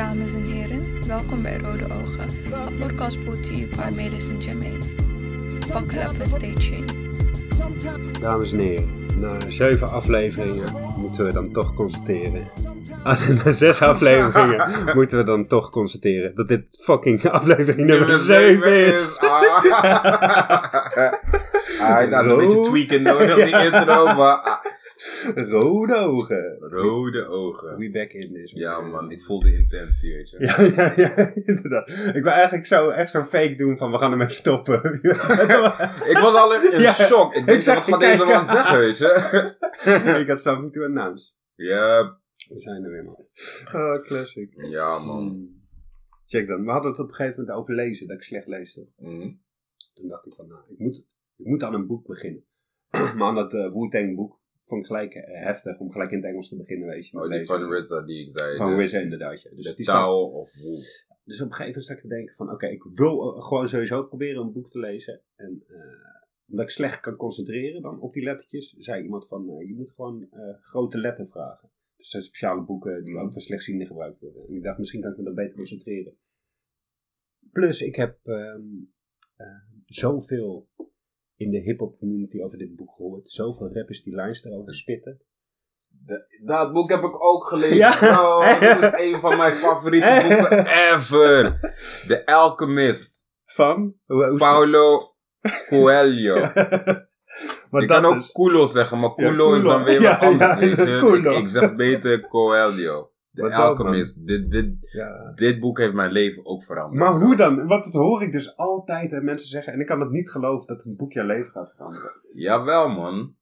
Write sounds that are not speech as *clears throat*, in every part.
dames en heren. Welkom bij Rode Ogen, een podcast brought to you by Melis en Jermaine. Buckle up and stay tuned. Dames en heren, na zeven afleveringen moeten we dan toch constateren. Ah, *laughs* na zes afleveringen *laughs* moeten we dan toch constateren dat dit fucking aflevering nummer 7 is. Ah. *laughs* Hij had een beetje tweaken nodig, die intro, maar... *laughs* Rode ogen. Rode ogen. We back in this. Ja man, ik voel de intentie, weet je. Ja, ja, ja, *laughs* inderdaad. Ik wil eigenlijk zo, echt zo'n fake doen van we gaan ermee stoppen. *laughs* Ik was al in, Ja, shock. Ik ik denk, zag wat deze man zeggen, weet je. ik had something to announce. Ja, We zijn er weer, man. Oh, classic. ja man. Check dan. We hadden het op een gegeven moment over lezen, dat ik slecht leesde. Mhm. Toen dacht ik van, nou, ik moet, ik moet aan een boek beginnen. *clears throat* maar aan dat uh, Wu-Tang boek vond ik gelijk eh, heftig om gelijk in het Engels te beginnen, weet je. Oh, die lezen. van RZA die ik zei. Van RZA inderdaad, ja. Dus, De die staat- touw of woe. dus op een gegeven moment sta ik te denken van, oké, ik wil eh, gewoon sowieso proberen een boek te lezen. En eh, omdat ik slecht kan concentreren dan op die lettertjes, zei iemand van, je moet gewoon grote letter vragen. Dus dat zijn speciale boeken die ook voor slechtzienden gebruikt worden. En ik dacht, misschien kan ik me dan beter concentreren. Plus, ik heb eh, zoveel in de hip-hop community over dit boek gehoord. Zoveel rappers die lines erover spitten. De- dat boek heb ik ook gelezen. Ja. Bro, dat is *laughs* een van mijn favoriete boeken ever. The Alchemist. Van? Paulo Coelho. *laughs* maar dat kan ook is- Culo zeggen, maar Ja, Culo is dan weer *laughs* wat anders, weet je. Ik, ik zeg beter Coelho. Wat dan, Alchemist. Dit, dit, ja. dit boek heeft mijn leven ook veranderd. Maar hoe dan? Want dat hoor ik dus altijd hè, mensen zeggen. En ik kan het niet geloven dat een boek jouw leven gaat veranderen. Jawel, man.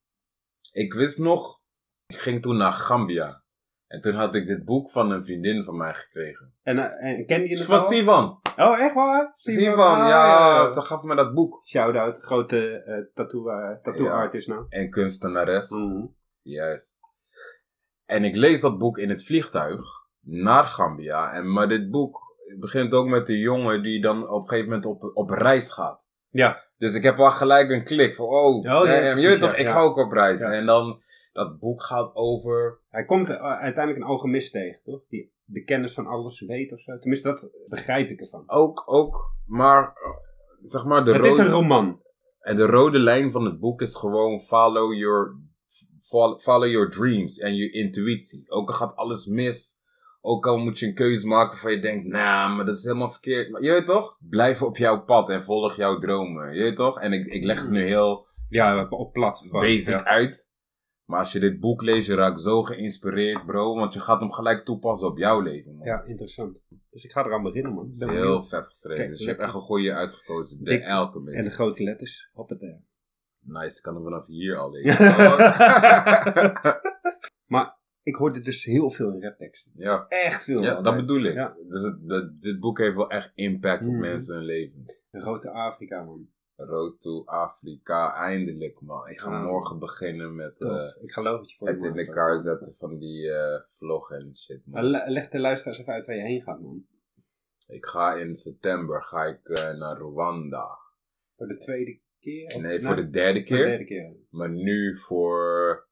Ik wist nog, ik ging toen naar Gambia. En toen had ik dit boek van een vriendin van mij gekregen. En, eh, en ken je Het van? Sivan. Oh, echt waar? Sivan, Ah, ja, Ze gaf me dat boek. Shout-out, grote eh, tattoo, eh, tattoo Ja. artist nou. En kunstenares. Mhm. Juist. En ik lees dat boek in het vliegtuig naar Gambia. En, maar dit boek begint ook met de jongen die dan op een gegeven moment op, op reis gaat. Ja. Dus ik heb al gelijk een klik van, oh, ja, damn, je weet toch, ik ja. ga ook op reis. En dan, dat boek gaat over, Hij komt eh, uiteindelijk een alchemist tegen, toch? Die de kennis van alles weet of zo. Tenminste, dat begrijp ik ervan. ook, ook, maar, zeg maar, de het is een roman. en de rode lijn van het boek is gewoon follow your, follow, follow your dreams en je intuïtie. Ook al gaat alles mis, ook al moet je een keuze maken van je denkt, nou, maar dat is helemaal verkeerd. Maar je weet toch? Blijf op jouw pad en volg jouw dromen. Je weet toch? En ik, ik leg het nu heel Ja, op plat. basic Ja. uit. Maar als je dit boek leest, je raakt zo geïnspireerd, bro. Want je gaat hem gelijk toepassen op jouw leven, man. Ja, interessant. Dus ik ga eraan beginnen, man. Heel benieuwd. vet geschreven. Kijk, dus je hebt echt een goede uitgekozen. De Dik. En de Alchemist. grote letters. Hoppatee. Nice, ik kan hem vanaf hier al lezen. *laughs* *laughs* maar ik hoorde dus heel veel in rapteksten. ja, Echt veel. ja dat bedoel ik. Ja. Dus het, dat- dit boek heeft wel echt impact op Mhm. mensen hun levens. Grote Afrika, man. Road to Afrika, eindelijk man. Ik ga morgen beginnen met eh, ik geloof het je voor het in elkaar zetten van die eh vlog en shit man. le- leg de luisteraars even uit waar je heen gaat, man. Ik ga in september ga ik, eh, naar Rwanda. Voor de tweede keer? Nee, voor de derde voor de keer. derde keer. Maar nu voor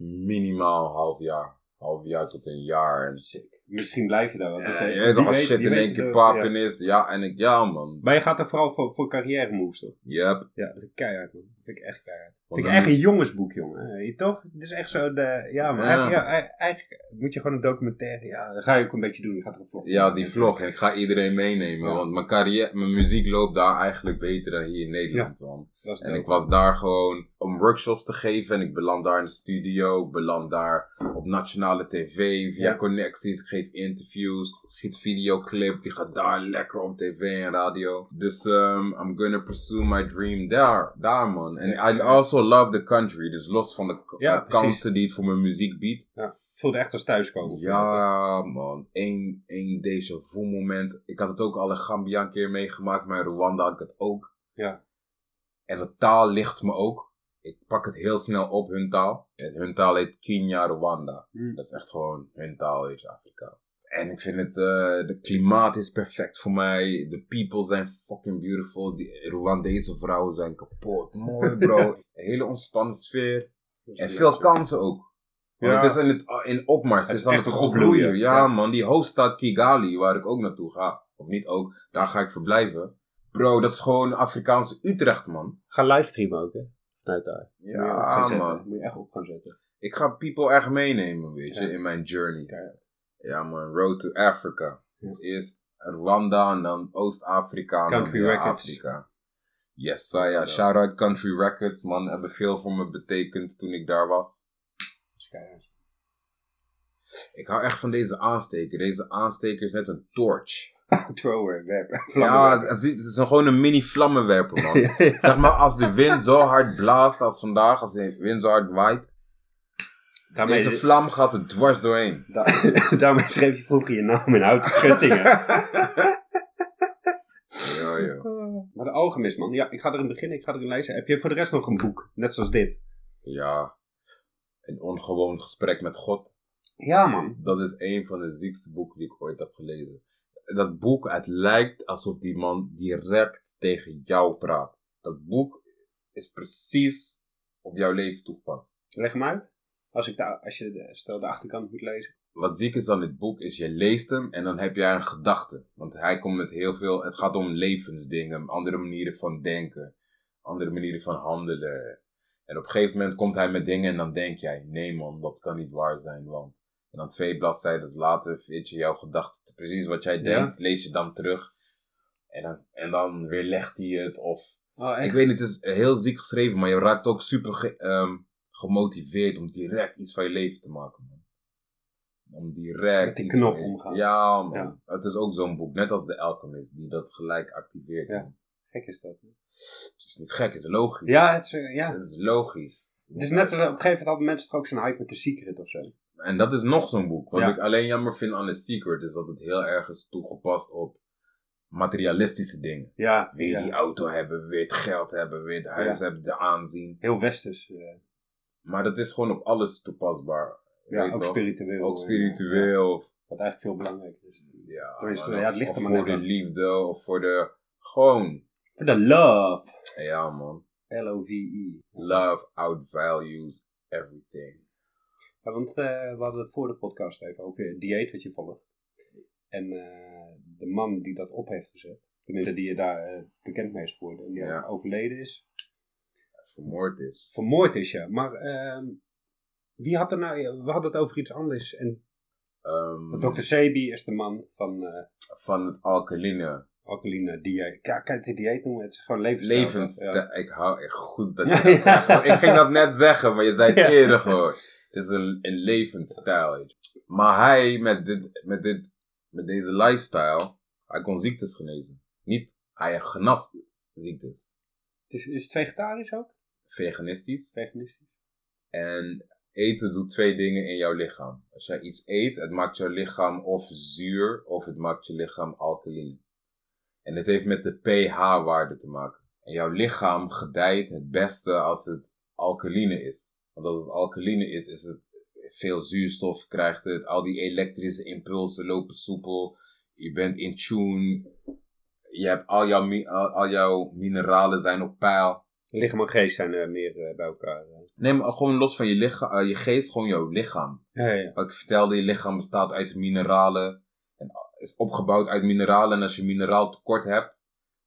minimaal half jaar. Half jaar tot een jaar. En Sick. Misschien blijf je daar wel. Ja, je weet toch, als shit in één keer papen ja. is. Ja, en ik, ja man. Maar je gaat er vooral voor, voor carrière moves, toch? Yep. Ja, dat is keihard, man. Dat vind ik echt keihard. Vind ik echt een jongensboek, jongen. Je toch? Het is echt zo de... Ja, maar Ja. Eigenlijk, ja, ei- eigenlijk moet je gewoon een documentaire... Ja, dat ga je ook een beetje doen. Je gaat er een vlog Ja, die vlog. En ik ga iedereen meenemen. Want mijn carrière, mijn muziek loopt daar eigenlijk beter dan hier in Nederland. Want. Is En ik was daar gewoon om workshops te geven. En ik beland daar in de studio. Ik beland daar op nationale tv via connecties. Ik interviews. Schiet videoclip. Die gaat daar lekker op tv en radio. Dus um, I'm gonna pursue my dream daar. Daar man. En Ja. I also love the country. Dus los van de Ja, eh, kansen die het voor mijn muziek biedt. Het voelde echt als thuiskomen. Ja, man. Eén, één deze voel moment. Ik had het ook al in Gambia een keer meegemaakt, maar in Rwanda had ik het ook. Ja. En de taal ligt me ook. Ik pak het heel snel op hun taal. En hun taal heet Kenya Rwanda. Hm. Dat is echt gewoon hun taal, weet je, Afrikaans. En ik vind het, eh de klimaat is perfect voor mij. De people zijn fucking beautiful. Die Rwandese vrouwen zijn kapot. Mooi, bro. *laughs* Een hele ontspannen sfeer. En veel kansen ook. Want Ja. het is in, het, in opmars. Het Het is aan het groeien. Ja, ja. man. Die hoofdstad Kigali, waar ik ook naartoe ga. Of niet ook. Daar ga ik verblijven. Bro, dat is gewoon Afrikaanse Utrecht, man. Ga livestreamen ook, hè? Vanuit daar. Moet Ja, zetten. man. Moet je echt op gaan zetten. Ik ga people echt meenemen, weet je, Ja. in mijn journey. Keihard. Ja, man. Road to Africa. Dus eerst Rwanda en dan Oost-Afrika. Country Records. Afrika. Yes, ja. Shout-out Country Records, man. Hebben veel voor me betekend toen ik daar was. Ik hou echt van deze aansteker. Deze aansteker is net een torch. *laughs* Thrower, werpen. *laughs* Ja, het is, het is een- gewoon een mini vlammenwerper, man. *laughs* Zeg maar, als de wind zo hard blaast als vandaag, als de wind zo hard waait, Daarmee, deze vlam gaat er dwars doorheen. da- daarmee schreef je vroeger je naam in houten schuttingen. Ja, ja. maar de alchemist, man. Ja, ik ga erin beginnen. Ik ga erin lezen. Heb je voor de rest nog een boek? Net zoals dit. Ja, een ongewoon gesprek met God. Ja, man. Dat is een van de ziekste boeken die ik ooit heb gelezen. Dat boek, het lijkt alsof die man direct tegen jou praat. Dat boek is precies op jouw leven toegepast. Leg hem uit. Als, ik de, als je de, stel de achterkant moet lezen. Wat ziek is aan dit boek is, je leest hem en dan heb jij een gedachte. Want hij komt met heel veel, het gaat om levensdingen, andere manieren van denken, andere manieren van handelen. En op een gegeven moment komt hij met dingen en dan denk jij, nee man, dat kan niet waar zijn, want... En dan twee bladzijden later weet je jouw gedachte, precies wat jij denkt, lees je dan terug. En dan, en dan weer legt hij het of... Oh, Ik weet niet, het is heel ziek geschreven, maar je raakt ook super ge- ehm, gemotiveerd om direct iets van je leven te maken, man. Om direct Met die iets knop omgaan. Ja, man. Ja. Het is ook zo'n boek, net als The Alchemist, die dat gelijk activeert. Ja. man. Gek is dat. hè? Het is niet gek, het is logisch. Ja, het is, eh, ja. Het is logisch. Het is net zoals op een gegeven moment hadden mensen toch ook zo'n hype met The Secret of zo. En dat is nog zo'n boek. Wat Ja. ik alleen jammer vind aan The Secret is dat het heel erg is toegepast op materialistische dingen. Ja, Weer ja. die auto hebben, weer het geld hebben, weer het huis Ja. hebben, de aanzien. heel westers. eh, Maar dat is gewoon op alles toepasbaar. ja, ook spiritueel. Ook eh, spiritueel. wat eigenlijk veel belangrijker is. ja, Tenminste, man, ja, het ligt er maar voor de aan. liefde. Of voor de... Gewoon. For the love. Ja, man. L-O-V-E. Love outvalues everything. Ja, want eh, we hadden het voor de podcast even over het dieet wat je volgt. En eh, de man die dat op heeft gezet, tenminste die je daar eh, bekend mee is geworden, en die Ja. overleden is, Vermoord is. vermoord is ja. Maar ehm, wie had er nou, we hadden het over iets anders. En Ehm, Dr. Sebi is de man van van het alkaline. Alkaline dieet. Ja, kan je het dieet noemen? Het is gewoon levensstijl. Levensstijl. Ja. Ik hou echt goed dat *laughs* je dat ja. zegt. Ik ging dat net zeggen, maar je zei het eerder gewoon. Het is een, een levensstijl. Maar hij, met, dit, met, dit, met deze lifestyle, hij kon ziektes genezen. Niet, hij genas ziektes. Is, is het vegetarisch ook? Veganistisch. Veganistisch? En eten doet twee dingen in jouw lichaam. Als jij iets eet, het maakt jouw lichaam of zuur, of het maakt je lichaam alkaline. En het heeft met de pH-waarde te maken. En jouw lichaam gedijt het beste als het alkaline is. Want als het alkaline is, is het veel zuurstof, krijgt het, al die elektrische impulsen lopen soepel. Je bent in tune. Je hebt al jouw, al, al jouw mineralen zijn op peil. Lichaam en geest zijn er meer eh, bij elkaar. eh. Nee, maar gewoon los van je, lichaam, eh, je geest, gewoon jouw lichaam. Ja, ja. Wat ik vertelde, je lichaam bestaat uit mineralen. Is opgebouwd uit mineralen. En als je mineraal tekort hebt,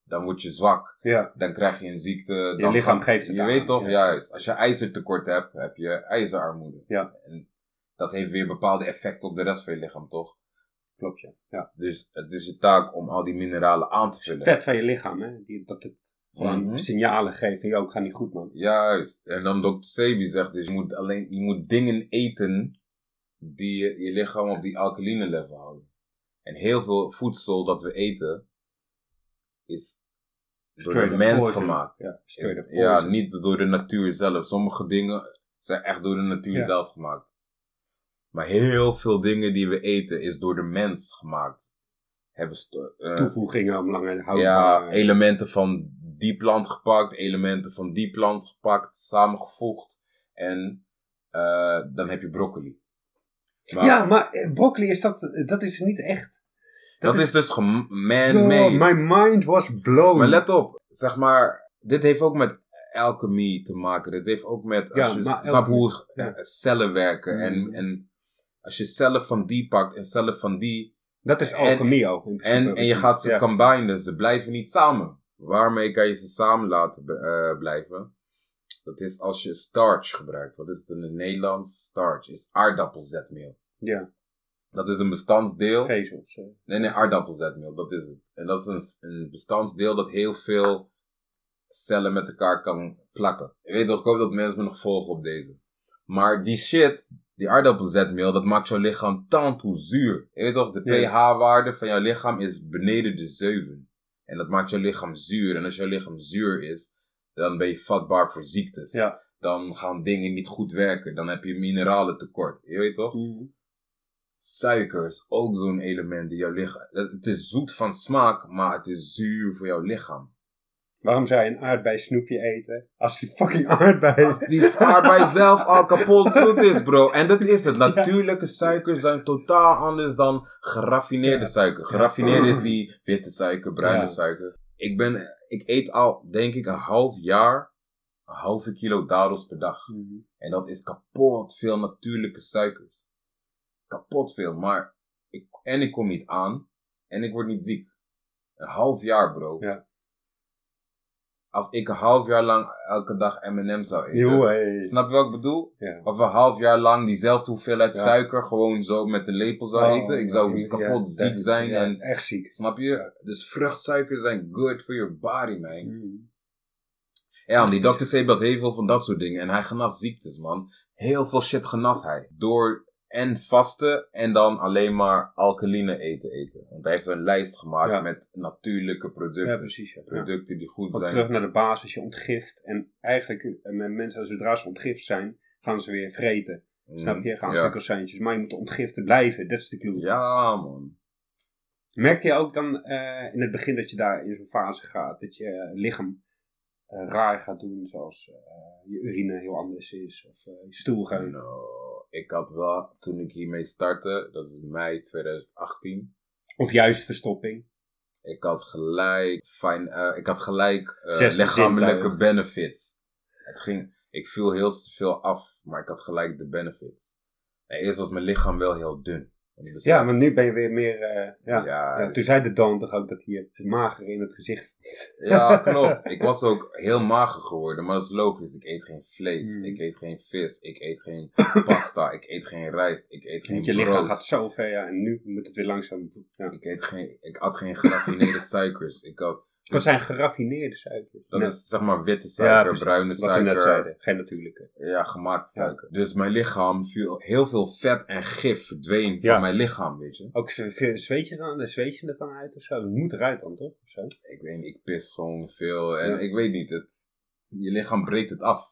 dan word je zwak. ja. Dan krijg je een ziekte. Dan lichaam gaat- geeft het Je aan, weet toch, ja. juist. Als je ijzertekort hebt, heb je ijzerarmoede. Ja. En dat heeft weer bepaalde effecten op de rest van je lichaam, toch? Klopt, ja. ja. Dus het is je taak om al die mineralen aan te vullen. Vet van je lichaam, hè? Die, dat het gewoon Mhm. signalen geeft van, yo, ik ga niet goed, man. Juist. En dan Dr. Sebi zegt dus, je moet, alleen, je moet dingen eten die je, je lichaam op die alkaline level houden. En heel veel voedsel dat we eten is door de mens poison. gemaakt. Ja, Is- niet door de natuur zelf. Sommige dingen zijn echt door de natuur Ja. zelf gemaakt. Maar heel veel dingen die we eten is door de mens gemaakt. Hebben sto- eh, Toevoegingen om lange ja, houdbaar... elementen van die plant gepakt, elementen van die plant gepakt, samengevoegd. En eh, dan heb je broccoli. Maar ja, maar eh, broccoli is dat... dat is niet echt... dat, is, dus man-made. my mind was blown. Maar let op, zeg maar, dit heeft ook met alchemy te maken. Dat heeft ook met, Ja, als je snap hoe ja. eh, cellen werken. En, Mhm. en als je cellen van die pakt en cellen van die. Dat is alchemie ook. in. En, en je gaat ze combinen. Ze blijven niet samen. Waarmee kan je ze samen laten eh, blijven? Dat is als je starch gebruikt. Wat is het in het Nederlands? Starch is aardappelzetmeel. Ja, Dat is een bestandsdeel. vezels. Nee, nee, aardappelzetmeel, dat is het. En dat is een, een bestandsdeel dat heel veel cellen met elkaar kan plakken. Je weet toch, ik hoop dat mensen me nog volgen op deze. Maar die shit, die aardappelzetmeel, dat maakt jouw lichaam tantoe zuur. Je weet toch, de pH-waarde van jouw lichaam is beneden de 7. En dat maakt jouw lichaam zuur. En als jouw lichaam zuur is, dan ben je vatbaar voor ziektes. Ja. Dan gaan dingen niet goed werken. Dan heb je mineralen tekort. Je weet toch? Suiker is ook zo'n element die jouw lichaam. Het is zoet van smaak, maar het is zuur voor jouw lichaam. Waarom zou je een aardbei snoepje eten als die fucking aardbei Als is? die aardbei zelf al kapot zoet is, bro. En dat is het. Natuurlijke suikers zijn totaal anders dan geraffineerde Ja. suiker. Geraffineerde is die witte suiker, bruine Ja. suiker. Ik ben, ik eet al, denk ik, een half jaar een halve kilo dadels per dag. Mhm. En dat is kapot veel natuurlijke suikers. Kapot veel, maar ik, en ik kom niet aan en ik word niet ziek. Een half jaar, bro. Ja. Als ik een half jaar lang elke dag M&M zou eten. Hey. Snap je wat ik bedoel? Ja. Of een half jaar lang diezelfde hoeveelheid Ja. suiker gewoon zo met de lepel zou Oh, eten. Ik zou kapot ja, ziek zijn. ja, En, Echt ziek. snap je? Dus vruchtsuikers zijn good for your body, man. Mhm. Ja, en die dokter zei dat heel veel van dat soort dingen. En hij genas ziektes, man. Heel veel shit genas hij. Door en vasten en dan alleen maar alkaline eten eten. Want hij heeft een lijst gemaakt Ja. met natuurlijke producten. Ja, precies. Ja. Producten die goed zijn. terug naar de basis, je ontgift. En eigenlijk, eh, mensen, zodra ze ontgift zijn, gaan ze weer vreten. Mm, Snap je? Gaan ze croissantjes. Maar je moet ontgiften blijven, dat is de clue. Ja, man. Merkte je ook dan eh, in het begin dat je daar in zo'n fase gaat, dat je eh, lichaam raar gaat doen, zoals je urine heel anders is, of je stoelgang? Nou, ik had wel, toen ik hiermee startte, dat is mei 2018. Of juist verstopping? Ik had gelijk, fijn, eh, ik had gelijk eh, lichamelijke benefits. Het ging, ik viel heel veel af, maar ik had gelijk de benefits. En eerst was mijn lichaam wel heel dun. Dus, Ja, maar nu ben je weer meer. eh, ja. ja, Ja, dus- toen zei de Dawn toch ook dat hij mager in het gezicht. ja, *laughs* klopt. Ik was ook heel mager geworden, maar dat is logisch. Ik eet geen vlees, Mm. ik eet geen vis, ik eet geen *coughs* pasta, ik eet geen rijst, ik eet geen Want je lichaam gaat zo ver, ja, en nu moet het weer langzaam. Ja. Ik, eet geen, ik had geen geraffineerde *laughs* suikers. Ik had, Dat zijn geraffineerde suikers. dat is zeg maar witte Ja, suiker, bruine wat we suiker. net zeiden, geen natuurlijke. Ja, gemaakte Ja. suiker. Dus mijn lichaam viel heel veel vet en gif verdween Ja. van mijn lichaam, weet je. Ook zweet je dan, zweet je er dan uit of zo? Het moet eruit dan toch? Of zo? Ik weet niet, ik pis gewoon veel en Ja. ik weet niet, het, je lichaam breekt het af.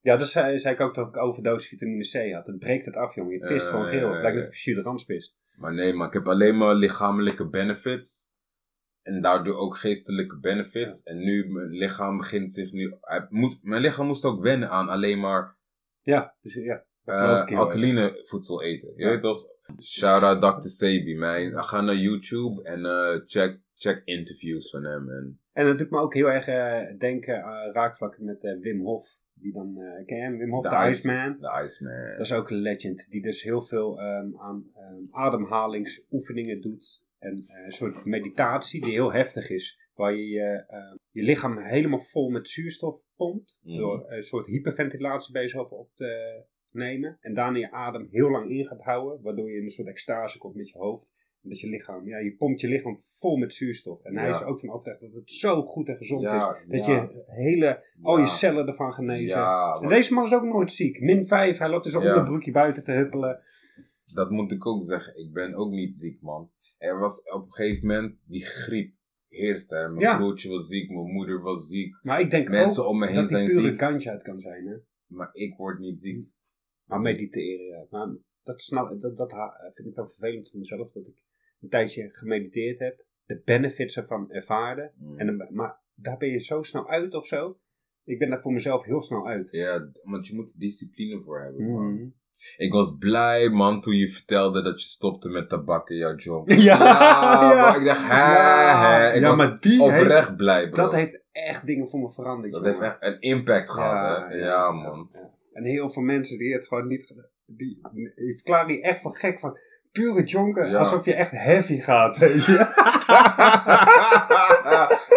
Ja, dat zei, zei ik ook dat ik overdosis vitamine C had. Het breekt het af, jongen. Je pist Eh, gewoon geel. Het lijkt eh, of je Jules pist. Maar nee, maar ik heb alleen maar lichamelijke benefits. En daardoor ook geestelijke benefits. En nu, mijn lichaam begint zich nu... hij moet, mijn lichaam moest ook wennen aan alleen maar Ja, dus ja. eh alkaline voedsel eten. Je Ja. weet toch? Shout out Dr. Sebi, man. Ga naar YouTube en eh, check, check interviews van hem. En, En dat doet me ook heel erg eh, denken aan raakvlakken met Wim Hof. Die dan, ken je hem? Wim Hof, de, Ice- Iceman. De Iceman. Dat is ook een legend. Die dus heel veel ehm, aan ehm, ademhalingsoefeningen doet. En eh, een soort meditatie die heel heftig is. Waar je je, ehm, je lichaam helemaal vol met zuurstof pompt. Mhm. Door een soort hyperventilatie bij jezelf op te nemen. En daarna je adem heel lang in gaat houden. Waardoor je in een soort extase komt met je hoofd. Dat je lichaam, ja, je pompt je lichaam vol met zuurstof. En hij Ja. is er ook van overtuigd dat het zo goed en gezond Ja, is. Dat ja. je hele, al je cellen ervan genezen. En deze man is ook nooit ziek. Min 5, hij loopt zijn Ja. onderbroekje buiten te huppelen. dat moet ik ook zeggen. Ik ben ook niet ziek, man. Er was op een gegeven moment die griep heerste. hè. Mijn Ja. broertje was ziek, mijn moeder was ziek. Maar ik denk Mensen ook om me heen dat zijn pure ziek. ganja het kan zijn. Hè? Maar ik word niet ziek. Maar Ziek. mediteren, ja. Maar dat, snap, dat, dat vind ik dan vervelend voor mezelf. Dat ik een tijdje gemediteerd heb. De benefits ervan ervaarde. Mm. En dan, maar daar ben je zo snel uit of zo. Ik ben daar voor mezelf heel snel uit. Ja, want je moet er discipline voor hebben. Ik was blij, man, toen je vertelde dat je stopte met tabak in jouw job. *laughs* Ja, ja. maar ik dacht, hè, Ja. hè. Ik Ja, was maar die oprecht heeft- blij, bro. Dat heeft echt dingen voor me veranderd. Dat jongen. heeft echt een impact gehad, hè. Ja, man. ja. En heel veel mensen die het gewoon niet gedaan. Die, die verklaren die echt voor gek van pure jonker. Ja. Alsof je echt heavy gaat, weet je. *laughs*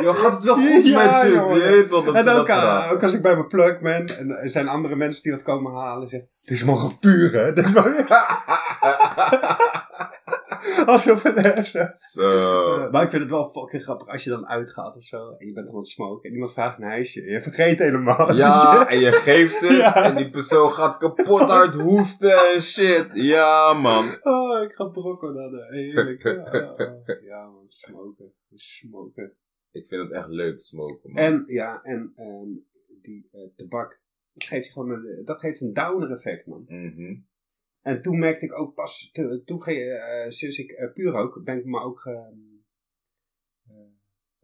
Yo, gaat het wel goed Ja, met je? jongen. Weet toch dat En ze ook, dat eh, ook als ik bij mijn plug ben en er zijn andere mensen die dat komen halen en zeggen: Dit is maar puur, hè? *laughs* Dit is maar *laughs* Alsof het is. Zo. Eh, maar ik vind het wel fucking grappig als je dan uitgaat of zo en je bent aan het smoken en iemand vraagt een ijsje. Je vergeet helemaal. *laughs* Ja, en je geeft het Ja. en die persoon gaat kapot hard hoesten en shit. Ja, man. Oh, ik ga brokken dan. eh, Heerlijk. Ja. ja, man, smoken. Smoken. Ik vind het echt leuk, smoken, man. En ja, en ehm, die eh, tabak, dat geeft, gewoon een, dat geeft een downer effect, man. Mhm. En toen merkte ik ook pas, te- toen ge- eh, sinds ik eh, puur rook, ben ik me ook ehm, eh,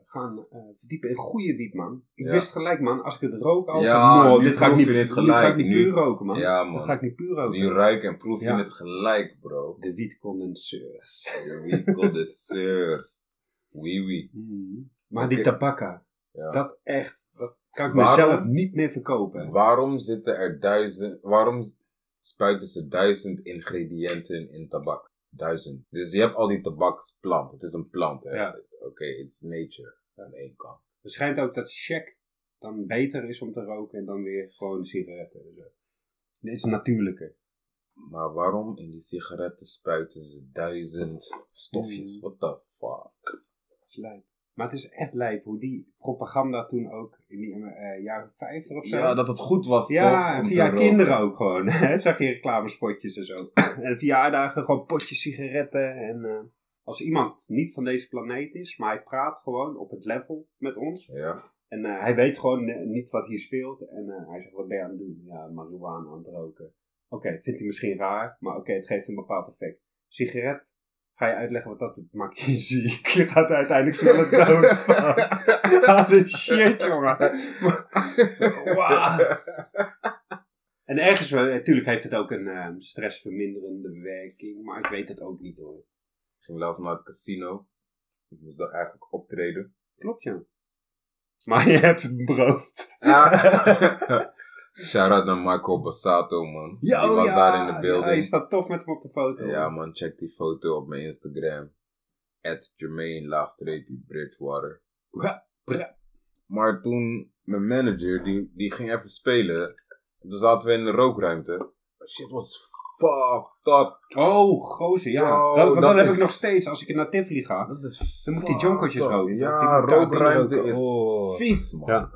gaan eh, verdiepen in goede wiet, man. Ik Ja. wist gelijk, man, als ik het rook al, Ja, "No, nu dit ga ik niet, je het dit ga ik gelijk, niet nu- puur roken, man. Ja, Dat ga man. ik niet puur roken. Nu ruik en proef je Ja. het gelijk, bro. De wietcondenseurs. We condenseurs. Oui, oui. Mm. Maar die tabakka, Ja. dat echt, dat kan ik Waarom? mezelf niet meer verkopen. Waarom zitten er duizend... Waarom spuiten ze duizend ingrediënten in tabak? Duizend. Dus je hebt al die tabaksplant. Het is een plant, hè? Ja. Oké, it's nature. Aan één kant. Het schijnt ook dat check dan beter is om te roken en dan weer gewoon sigaretten. en zo. Dit is natuurlijker. Maar waarom in die sigaretten spuiten ze duizend stofjes? Mm. What the fuck? Dat is lijp. Maar het is echt lijp hoe die propaganda toen ook in die eh, jaren 50 of zo. Ja, dat het goed was, Ja, toch? via kinderen ook gewoon. *laughs* hè, Zag je reclamespotjes en zo. *clears throat* en verjaardagen gewoon potjes sigaretten. En eh, als iemand niet van deze planeet is, maar hij praat gewoon op het level met ons. Ja. En eh, hij weet gewoon niet wat hier speelt. En hij zegt, wat ben je aan het doen? Ja, marihuana aan het roken. Oké, vindt hij misschien raar, maar oké, het geeft een bepaald effect. Sigaret, ga je uitleggen wat dat doet? Maakt je ziek. Je gaat uiteindelijk sneller dood van. Ah, de shit, jongen. En ergens, natuurlijk heeft het ook een eh, stressverminderende werking, maar ik weet het ook niet hoor. Ik ging laatst naar het casino. Ik moest daar eigenlijk optreden. Klopt ja. Maar je hebt het beroofd. *laughs* Shout-out naar Michael Bassato, man. Ja, die oh was ja, daar in de Ja, building. je staat tof met hem op de foto. Ja, man, check die foto op mijn Instagram. At Jermaine, laagstreepje, Bridgewater. Ja, ja. Maar toen, mijn manager, die, die ging even spelen. Toen zaten we in de rookruimte. Shit was fucked up. Oh, gozer, ja. Zo, dat dat, dat heb ik nog steeds als ik naar Tivoli ga. Dat is Dan moet ik die jonkertjes roken. Ja, rookruimte is Oh. vies, man. Ja.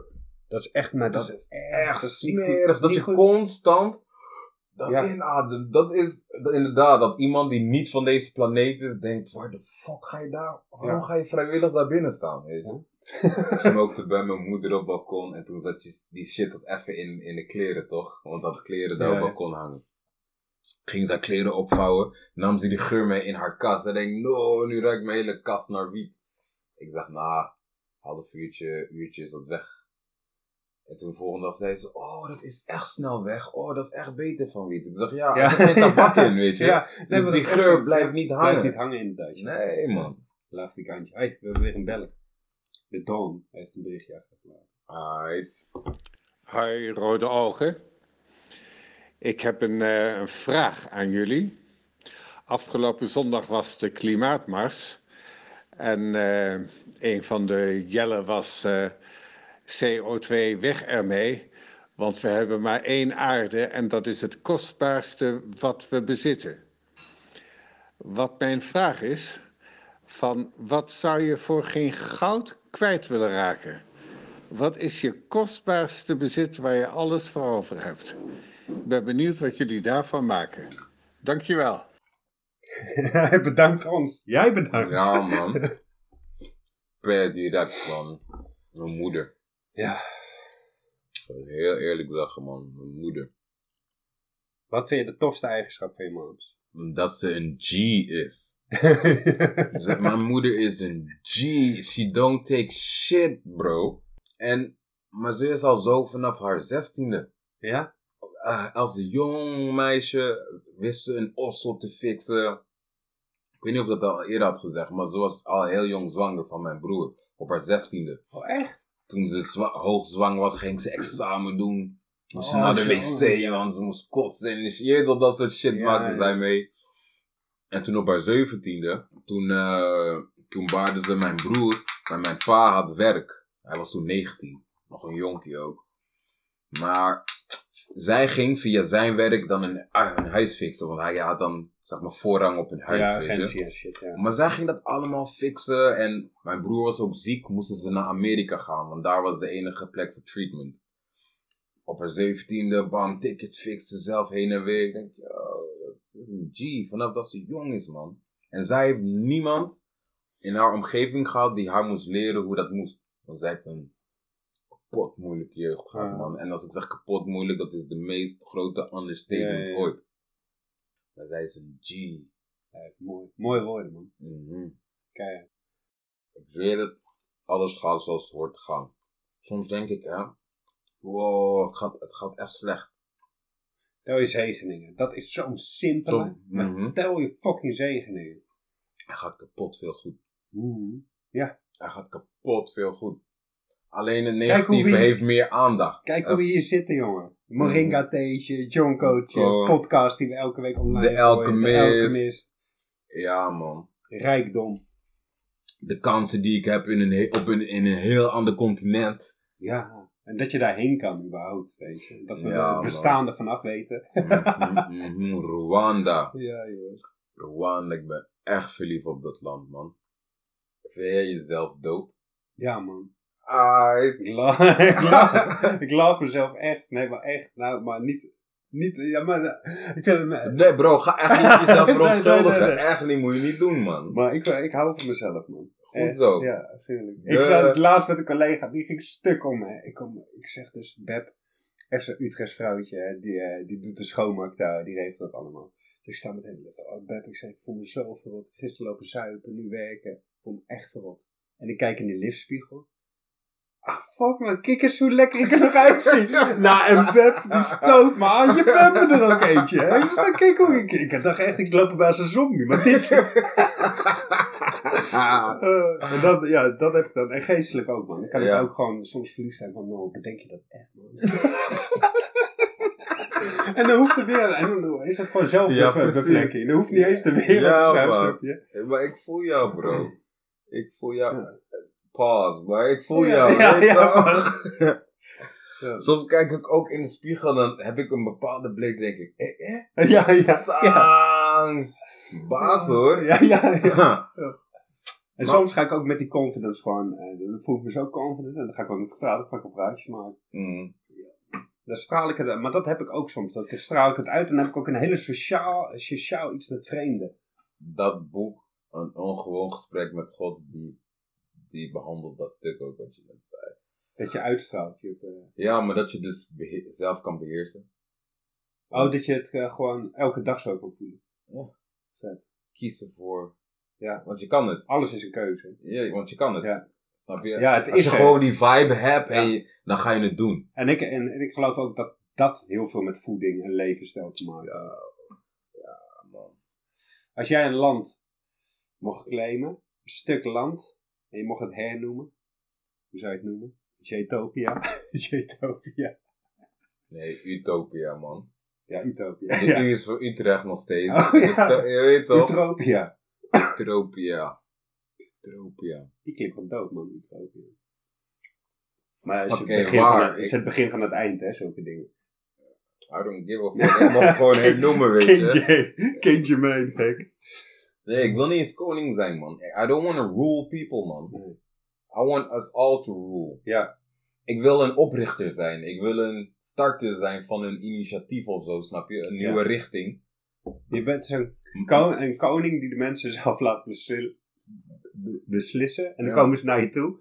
Dat is echt, maar Dat dat, is echt is smerig. Dat je goed. constant dat Ja. inademt. Dat is dat- inderdaad dat iemand die niet van deze planeet is, denkt: waar de fuck ga je daar? Waarom Ja. ga je vrijwillig daar binnen staan? Weet je? *laughs* ik smokte bij mijn moeder op het balkon en toen zat je die shit dat even in, in de kleren, toch? Want dat kleren daar Ja, op het balkon hangen. Ging ze haar kleren opvouwen, nam ze die geur mee in haar kast. Ze denkt, no, nu ruikt mijn hele kast naar wiet. Ik dacht, nou, half uurtje, uurtje is dat weg. En toen de volgende dag zei ze, oh, dat is echt snel weg. Oh, dat is echt beter van wiet. Ik dacht, ja, Ja. er zit geen tabak in, weet je. *laughs* Ja, dus maar dat die geur blijft niet hangen. Blijft niet hangen in het Duits. Nee, man. Laat die kantje. Hey, we hebben weer een beller. De Dawn heeft een berichtje achtergelaten. Aight. Hoi, rode ogen. Ik heb een, eh, een vraag aan jullie. Afgelopen zondag was de klimaatmars. En eh, een van de jellen was eh, CO2 weg ermee. Want we hebben maar één aarde en dat is het kostbaarste wat we bezitten. Wat mijn vraag is, van wat zou je voor geen goud kwijt willen raken? Wat is je kostbaarste bezit waar je alles voor over hebt? Ik ben benieuwd wat jullie daarvan maken. Dankjewel. *laughs* Hij bedankt ons. Jij bedankt. Ja, man. Per direct, man. Mijn moeder. Ja. Het heel eerlijk zeggen, man. Mijn moeder. Wat vind je de tofste eigenschap van je moms? Dat ze een G is. *laughs* Zeg, Mijn moeder is een G. She don't take shit, bro. En, maar ze is al zo vanaf haar zestiende. ja? eh, als een jong meisje wist ze een ossel te fixen. Ik weet niet of ik dat al eerder had gezegd, maar ze was al heel jong zwanger van mijn broer. Op haar zestiende. Oh, echt? Toen ze zwa- hoogzwanger was, ging ze examen doen. Moest ze Oh, naar de wc, want ze moest kotsen. En je dat dat soort shit Ja, maakte zij mee. En toen op haar zeventiende, toen, eh toen baarde ze mijn broer. Maar mijn pa had werk. Hij was toen 19. Nog een jonkie ook. Maar zij ging via zijn werk dan een, ah, een huis fixen. Want hij had dan, zeg maar, voorrang op een huis. Ja, agentie en shit, ja. Maar zij ging dat allemaal fixen. En mijn broer was ook ziek. Moesten ze naar Amerika gaan. Want daar was de enige plek voor treatment. Op haar zeventiende, bam, tickets fixen. Zelf heen en weer. Ik denk, yo, dat is, dat is een G. Vanaf dat ze jong is, man. En zij heeft niemand in haar omgeving gehad die haar moest leren hoe dat moest. Want zij heeft een kapot moeilijke jeugd gehad, Ja. man. En als ik zeg kapot moeilijk, dat is de meest grote understatement Ja, ja, ja. ooit. Maar zij is een G. Ja, mooi. Mooie woorden, man. Mhm. Kijk. Ik zweer het, alles gaat zoals het hoort te gaan. Soms denk ik, hè, wow, het gaat, het gaat echt slecht. Tel je zegeningen. Dat is zo'n simpele. Maar mhm. tel je fucking zegeningen. Hij gaat kapot veel goed. Mhm. Hij gaat kapot veel goed. Alleen het negatieve heeft meer aandacht. Kijk hoe we hier zitten, jongen. Moringa theetje, John Coachje, Oh. podcast die we elke week online De. Alchemist. Ja, man. Rijkdom. De kansen die ik heb in een, op een, in een heel ander continent. Ja. En dat je daarheen kan überhaupt, weet je. Dat we Ja, er bestaande vanaf weten. Mhm, mhm, Rwanda. *laughs* Ja, joh. Rwanda, ik ben echt verliefd op dat land, man. Vind jij jezelf dope? Ja, man. Ah, Ik lach, ik, lach, *laughs* *laughs* ik lach mezelf echt. Nee, maar echt. Nou, maar niet... niet ja, maar... eh, Ik vind het... Nee, bro, ga echt niet *laughs* jezelf verontschuldigen. nee, nee, nee. Echt niet, moet je niet doen, man. Maar ik, ik hou van mezelf, man. Goed Echt, zo. Ja, tuurlijk. De- Ik zat het laatst met een collega, die ging stuk om me. Ik, kom, ik zeg dus, Beb, echt zo'n Utrechts vrouwtje, hè, die, eh, die doet de schoonmaak daar, die regelt dat allemaal. Dus ik sta meteen met, oh Beb, ik zeg, ik voel me zo verrot. Gisteren lopen zuipen, nu werken. Ik voel me echt verrot. En ik kijk in de liftspiegel. Ah, fuck man, kijk eens hoe lekker ik er nog uitzie. *laughs* nou, en Beb, die stoot me aan. Je bent me er ook eentje, hè. Maar Kijk hoe ik... Ik dacht echt, ik loop bij als een zombie. Maar dit is... *laughs* Eh, en dat, ja, dat heb ik dan. En geestelijk ook, man. Dan kan Ja. ik ook gewoon soms verliefd zijn van, nou, bedenk je dat echt, man. *laughs* en dan hoeft er weer, en dan is het gewoon zelf Ja, ja, bevlekking. Dan hoeft niet eens Ja, te snap je? Maar ik voel jou, bro. Ik voel jou. Ja. Pause, maar ik voel Ja, jou. ja, weet je *laughs* ja. Soms kijk ik ook in de spiegel, dan heb ik een bepaalde blik, denk ik, eh, eh, Ja, ja, ja. Sang. Baas hoor. Ja, ja, ja. *laughs* Ja. En soms ga ik ook met die confidence gewoon, eh, dan voel ik me zo confident en dan ga ik ook met straal, ik een praatjes maken. Mm. Dan straal ik het, maar dat heb ik ook soms. Dan straal ik het uit en dan heb ik ook een hele sociaal, sociaal iets met vreemden. Dat boek, Een ongewoon gesprek met God, die, die behandelt dat stuk ook wat je net zei. Dat je uitstraalt. Je, hebt, eh, Ja, maar dat je dus zelf kan beheersen. oh, dat je het eh, gewoon elke dag zo kan voelen. Kiezen voor. Ja. Want je kan het. Alles is een keuze. Ja, want je kan het. Ja. Snap je? Ja, het Als is je gewoon die vibe hebt, en Ja. je, dan ga je het doen. En ik, en, en ik geloof ook dat dat heel veel met voeding en levensstijl te maken heeft. man. Als jij een land mocht claimen, een stuk land, en je mocht het hernoemen, hoe zou je het noemen? Jetopia. Jetopia. *laughs* Nee, Utopia, man. Ja, Utopia. De Ja. U is voor Utrecht nog steeds. Oh, ja. Je weet toch? Utopia. Utopia. Utopia. Die klinkt wel dood, man, Utopia. Maar het is, Oké, het begin waar? van het, is het begin van het eind, hè, zulke dingen. I don't give a fuck. Ik mag het gewoon *laughs* hernoemen, weet je. J, King Jermaine, gek. Nee, ik wil niet eens koning zijn, man. I don't want to rule people, man. I want us all to rule. Ja, Ik wil een oprichter zijn. Ik wil een starter zijn van een initiatief of zo, snap je? Een nieuwe richting. je bent zo'n een koning die de mensen *laughs* zelf laat besli- be- beslissen. En dan Ja. komen ze naar je toe.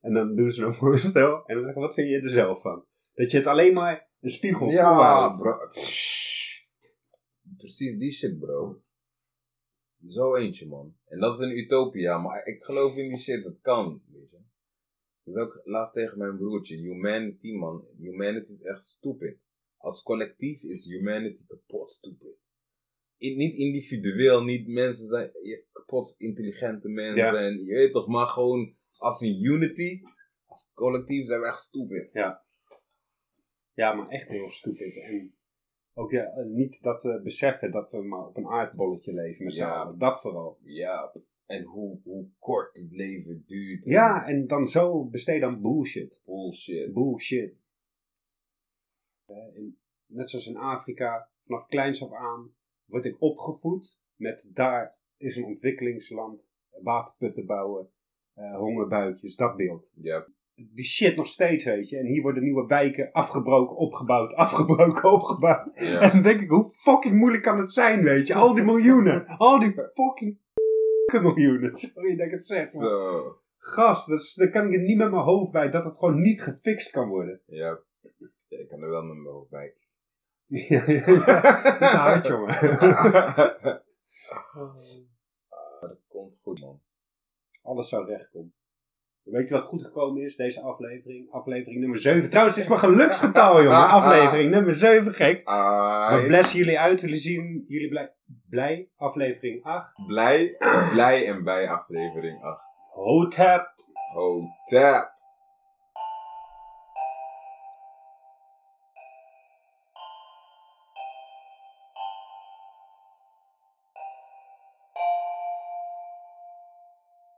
En dan doen ze een voorstel. En dan zeggen wat vind je er zelf van? Dat je het alleen maar een spiegel Ja, voorhoudt. bro. Precies die shit, bro. Zo eentje, man. En dat is een utopia, maar ik geloof in die shit, dat kan, weet je. Ik zei ook laatst tegen mijn broertje, humanity, man. Humanity is echt stupid. als collectief is humanity kapot stupid. In- niet individueel, niet mensen zijn je- kapot intelligente mensen. Ja. En je weet toch, maar gewoon als een unity, als collectief zijn we echt stupid. Ja, maar echt heel stupid. En ook ja, eh, niet dat we beseffen dat we maar op een aardbolletje leven met z'n Ja. allen. Dat vooral. Ja, en hoe, hoe kort het leven duurt. en Ja, en dan zo besteden aan bullshit. Bullshit. Bullshit. Eh, in- net zoals in Afrika, vanaf kleins af aan word ik opgevoed met daar is een ontwikkelingsland, waterputten bouwen, eh, hongerbuikjes, dat beeld. Ja, Die shit nog steeds, weet je. En hier worden nieuwe wijken afgebroken, opgebouwd, *laughs* afgebroken, opgebouwd. ja. En dan denk ik, hoe fucking moeilijk kan het zijn, weet je? Al die miljoenen. Al die fucking *laughs* miljoenen. Sorry dat ik het zeg. Maar Zo. gast, daar kan ik het niet met mijn hoofd bij dat het gewoon niet gefixt kan worden. Ja. ja, ik kan er wel met mijn hoofd bij. *laughs* ja, ja. Dat is hard, jongen. Ah, dat komt goed, man. Alles zou rechtkomen. Weet je wat goed gekomen is, deze aflevering? Aflevering nummer 7. Trouwens, het is mijn geluksgetal, *laughs* jongen. Aflevering nummer 7, gek. We Ah, blessen jullie uit, willen zien. Jullie blij, blij. Aflevering 8. blij, blij en bij aflevering 8. Hotep. Hotep.